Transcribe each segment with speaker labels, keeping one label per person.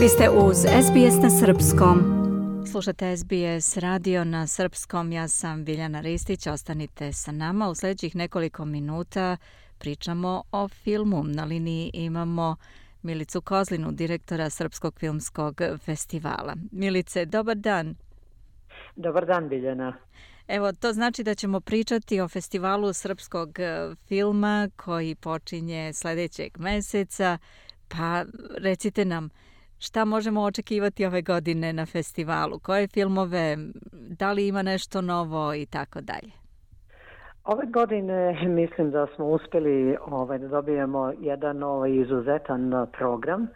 Speaker 1: Vi ste uz SBS na Srpskom.
Speaker 2: Slušate SBS radio na Srpskom. Ja sam Biljana Ristić. Ostanite sa nama. U sljedećih nekoliko minuta pričamo o filmu. Na liniji imamo Milicu Kozlinu, direktora Srpskog filmskog festivala. Milice, dobar dan.
Speaker 3: Dobar dan, Biljana.
Speaker 2: Evo, to znači da ćemo pričati o festivalu srpskog e, filma koji počinje sljedećeg meseca. Pa recite nam, šta možemo očekivati ove godine na festivalu, koje filmove, da li ima nešto novo i tako dalje?
Speaker 3: Ove godine mislim da smo uspjeli ovaj, da dobijemo jedan ovaj, izuzetan program,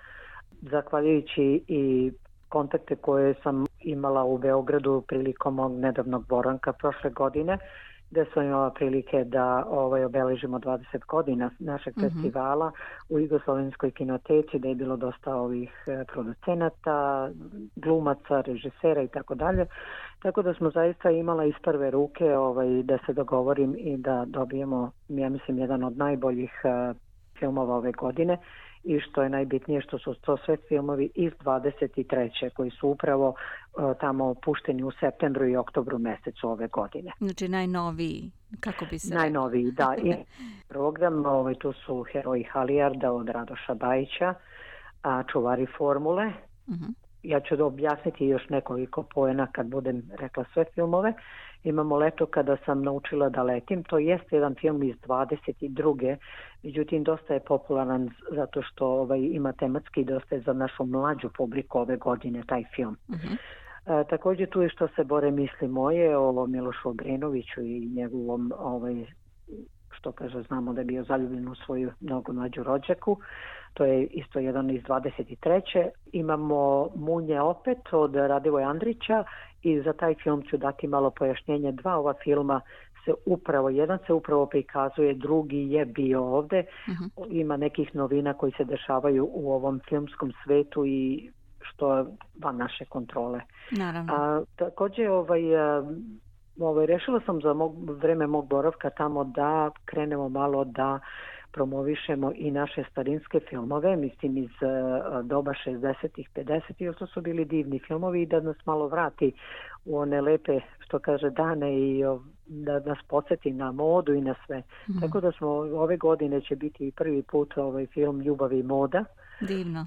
Speaker 3: zahvaljujući i kontakte koje sam imala u Beogradu prilikom mog nedavnog boranka prošle godine da smo imala prilike da ovaj, obeležimo 20 godina našeg mm festivala u Jugoslovenskoj kinoteci, da je bilo dosta ovih e, producenata, glumaca, režisera i tako dalje. Tako da smo zaista imala iz prve ruke ovaj, da se dogovorim i da dobijemo, ja mislim, jedan od najboljih e, filmova ove godine i što je najbitnije što su to sve filmovi iz 23. koji su upravo e, tamo pušteni u septembru i oktobru mjesecu ove godine.
Speaker 2: Znači najnoviji, kako bi se...
Speaker 3: Najnoviji, da. I program, ovaj, tu su Heroji Halijarda od Radoša Bajića, a Čuvari formule, uh mhm. -huh ja ću objasniti još nekoliko poena kad budem rekla sve filmove. Imamo leto kada sam naučila da letim, to jeste jedan film iz 22. Međutim, dosta je popularan zato što ovaj, ima tematski dosta je za našu mlađu publiku ove godine taj film. Uh mhm. -huh. E, također tu je što se bore misli moje o Milošu Obrenoviću i njegovom ovaj, što kaže znamo da je bio zaljubljen u svoju mnogo mlađu rođaku. To je isto jedan iz 23. Imamo Munje opet od Radivoja Andrića i za taj film ću dati malo pojašnjenje. Dva ova filma se upravo, jedan se upravo prikazuje, drugi je bio ovdje. Mhm. Ima nekih novina koji se dešavaju u ovom filmskom svetu i što je van naše kontrole.
Speaker 2: Naravno. A,
Speaker 3: također ovaj, ovaj, rešila sam za mog, vreme mog boravka tamo da krenemo malo da promovišemo i naše starinske filmove, mislim iz e, doba 60-ih, 50-ih, to su bili divni filmovi i da nas malo vrati u one lepe, što kaže, dane i da nas podsjeti na modu i na sve. Mhm. Tako da smo, ove godine će biti prvi put ovaj film Ljubavi i moda,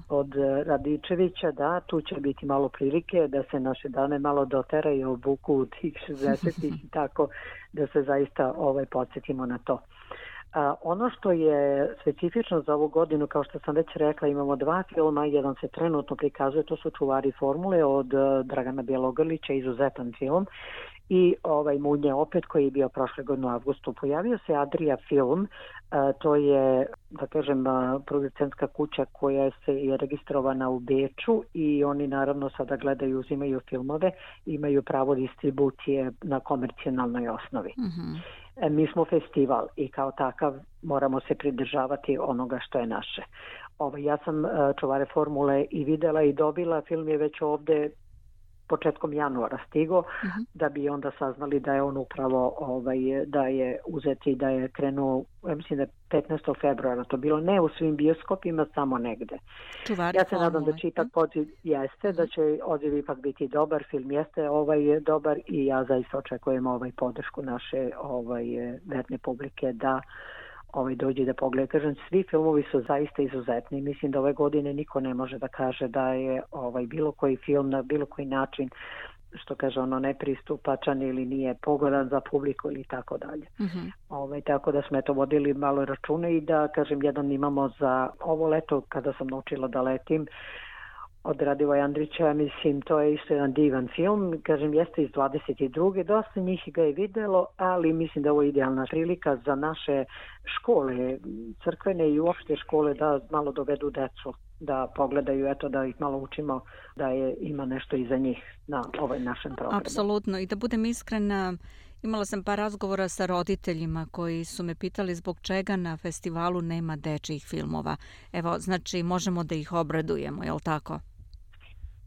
Speaker 3: od e, Radičevića, da, tu će biti malo prilike da se naše dane malo doteraju i obuku u tih 60 i tako da se zaista ovaj, podsjetimo na to. A, ono što je specifično za ovu godinu, kao što sam već rekla, imamo dva filma, jedan se trenutno prikazuje, to su Čuvari formule od e, Dragana Bjelogrlića, izuzetan film, i ovaj Munje opet koji je bio prošle godine u avgustu. Pojavio se Adria Film, e, to je da kažem e, producentska kuća koja se je registrovana u Beču i oni naravno sada gledaju uzimaju filmove, imaju pravo distribucije na komercijalnoj osnovi. Mm Mi smo festival i kao takav moramo se pridržavati onoga što je naše. Ovo, ovaj, ja sam čuvare formule i videla i dobila, film je već ovde početkom januara stigo mhm. da bi onda saznali da je on upravo ovaj da je uzeti da je krenuo ja mislim da je 15. februara to bilo ne u svim bioskopima samo negde. ja se nadam da će ipak odziv jeste, da mhm. će odziv ipak biti dobar, film jeste ovaj je dobar i ja zaista očekujem ovaj podršku naše ovaj verne publike da ovaj dođe da pogleda. Kažem, svi filmovi su zaista izuzetni. Mislim da ove godine niko ne može da kaže da je ovaj bilo koji film na bilo koji način što kaže ono nepristupačan ili nije pogodan za publiku ili tako dalje. Mm -hmm. tako da smo eto vodili malo račune i da kažem jedan imamo za ovo leto kada sam naučila da letim od Radivoja Andrića, mislim, to je isto jedan divan film, kažem, jeste iz 22. Dosta njih ga je videlo, ali mislim da ovo je idealna prilika za naše škole, crkvene i uopšte škole da malo dovedu decu da pogledaju, eto da ih malo učimo da je, ima nešto iza njih na ovaj našem programu.
Speaker 2: Apsolutno i da budem iskrena, imala sam par razgovora sa roditeljima koji su me pitali zbog čega na festivalu nema dečijih filmova. Evo, znači možemo da ih obradujemo, jel tako?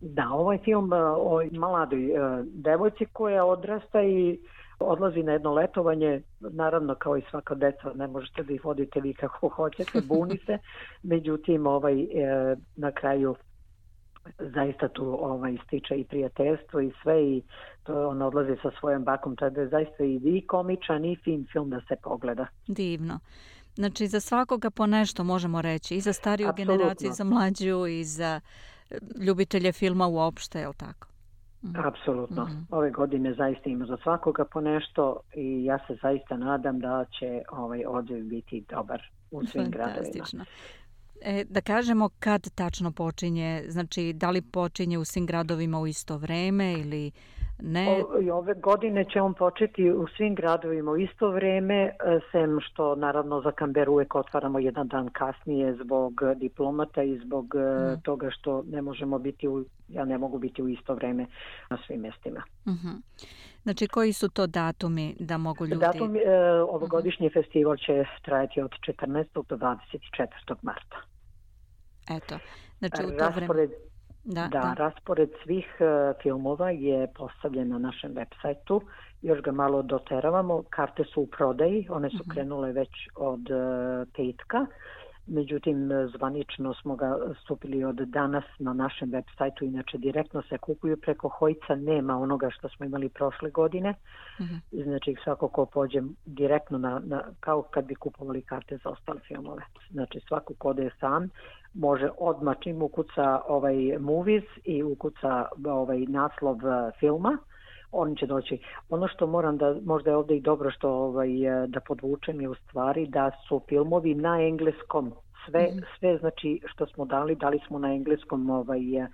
Speaker 3: Da, ovaj film e, o mladoj e, devojci koja odrasta i odlazi na jedno letovanje, naravno kao i svaka deca, ne možete da ih vodite vi kako hoćete, bunite. međutim ovaj, e, na kraju zaista tu ovaj, stiče i prijateljstvo i sve i to on odlazi sa svojom bakom, tada je zaista i, vi komičan i fin film da se pogleda.
Speaker 2: Divno. Znači za svakoga po nešto možemo reći i za stariju generaciju, i za mlađu i za ljubitelje filma uopšte, je li tako?
Speaker 3: Mhm. Apsolutno. Mhm. Ove godine zaista ima za svakoga po nešto i ja se zaista nadam da će ovaj odziv biti dobar u svim gradovima.
Speaker 2: E, da kažemo kad tačno počinje, znači da li počinje u svim gradovima u isto vreme ili ne...
Speaker 3: I ove godine će on početi u svim gradovima u isto vrijeme, e, sem što naravno za Kamber uvek otvaramo jedan dan kasnije zbog diplomata i zbog e, mm. toga što ne možemo biti u, ja ne mogu biti u isto vrijeme na svim mjestima. Mm
Speaker 2: Znači koji su to datumi da mogu ljudi...
Speaker 3: Datumi, e, ovogodišnji mhm. festival će trajati od 14. do 24. marta.
Speaker 2: Eto, znači u to vreme...
Speaker 3: Da, da, raspored svih e, filmova je postavljen na našem web sajtu, još ga malo doteravamo, karte su u prodaji, one su mhm. krenule već od e, petka, međutim zvanično smo ga stupili od danas na našem web sajtu, inače direktno se kupuju preko hojca, nema onoga što smo imali prošle godine, mhm. znači svako ko pođe direktno na, na, kao kad bi kupovali karte za ostale filmove, znači svako ko je sam može odmah čim ukuca ovaj movies i ukuca ovaj naslov eh, filma, oni će doći. Ono što moram da, možda je ovdje i dobro što ovaj, e, da podvučem je u stvari da su filmovi na engleskom, sve, mhm. sve znači što smo dali, dali smo na engleskom ovaj, e, e,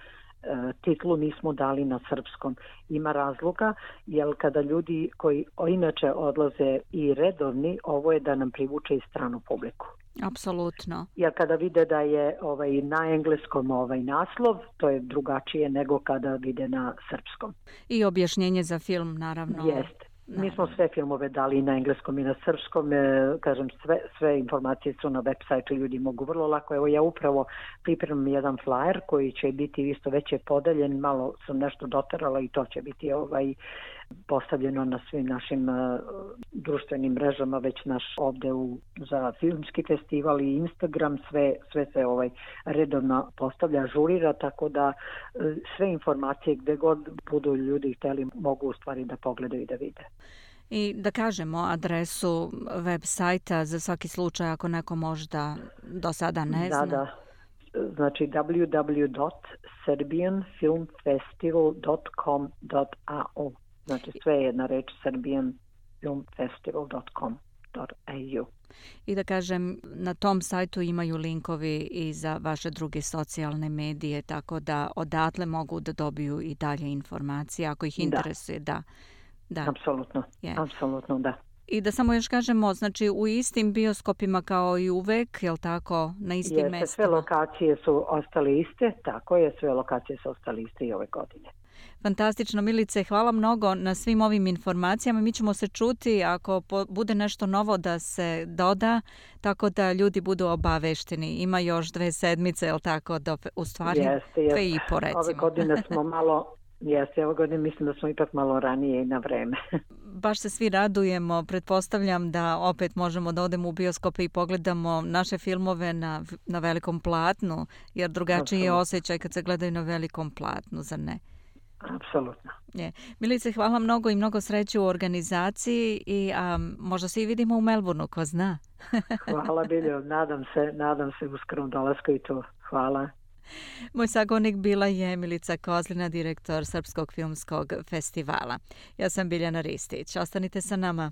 Speaker 3: titlu nismo dali na srpskom. Ima razloga, jer kada ljudi koji inače odlaze i redovni, ovo je da nam privuče i stranu publiku.
Speaker 2: Apsolutno.
Speaker 3: Jer kada vide da je ovaj na engleskom ovaj naslov, to je drugačije nego kada vide na srpskom.
Speaker 2: I objašnjenje za film naravno.
Speaker 3: Jeste. Mi smo sve filmove dali i na engleskom i na srpskom, e, kažem sve, sve informacije su na web sajtu, ljudi mogu vrlo lako, evo ja upravo pripremam jedan flyer koji će biti isto već podeljen, malo sam nešto doterala i to će biti ovaj postavljeno na svim našim e, društvenim mrežama, već naš ovdje u, za filmski festival i Instagram, sve, sve se ovaj redovno postavlja, žurira, tako da e, sve informacije gdje god budu ljudi hteli mogu u stvari da pogledaju i da vide.
Speaker 2: I da kažemo adresu web sajta za svaki slučaj ako neko možda do sada ne
Speaker 3: da,
Speaker 2: zna.
Speaker 3: Da, Znači www.serbianfilmfestival.com.au Znači sve je jedna reč serbianfilmfestival.com.eu
Speaker 2: I da kažem, na tom sajtu imaju linkovi i za vaše druge socijalne medije, tako da odatle mogu da dobiju i dalje informacije ako ih interesuje.
Speaker 3: Da, da. da. Apsolutno, apsolutno da.
Speaker 2: I da samo još kažemo, znači u istim bioskopima kao i uvek, je jel tako, na istim
Speaker 3: Sve lokacije su ostale iste, tako je, sve lokacije su ostale iste i ove godine.
Speaker 2: Fantastično, Milice, hvala mnogo na svim ovim informacijama. Mi ćemo se čuti ako bude nešto novo da se doda, tako da ljudi budu obavešteni. Ima još dve sedmice, je li tako, do, u stvari
Speaker 3: jeste, i Ove godine smo malo Jeste, ove godine mislim da smo ipak malo ranije i na vreme.
Speaker 2: Baš se svi radujemo, pretpostavljam da opet možemo da odemo u bioskope i pogledamo naše filmove na, na velikom platnu, jer drugačiji je osjećaj kad se gledaju na velikom platnu, zar ne?
Speaker 3: Apsolutno. Je.
Speaker 2: Milice, hvala mnogo i mnogo sreće u organizaciji i a, možda se i vidimo u Melbourneu, ko zna.
Speaker 3: hvala Biljo, nadam se, nadam se uskrom i to. Hvala.
Speaker 2: Moj sagovnik bila je Milica Kozlina, direktor Srpskog filmskog festivala. Ja sam Biljana Ristić. Ostanite sa nama.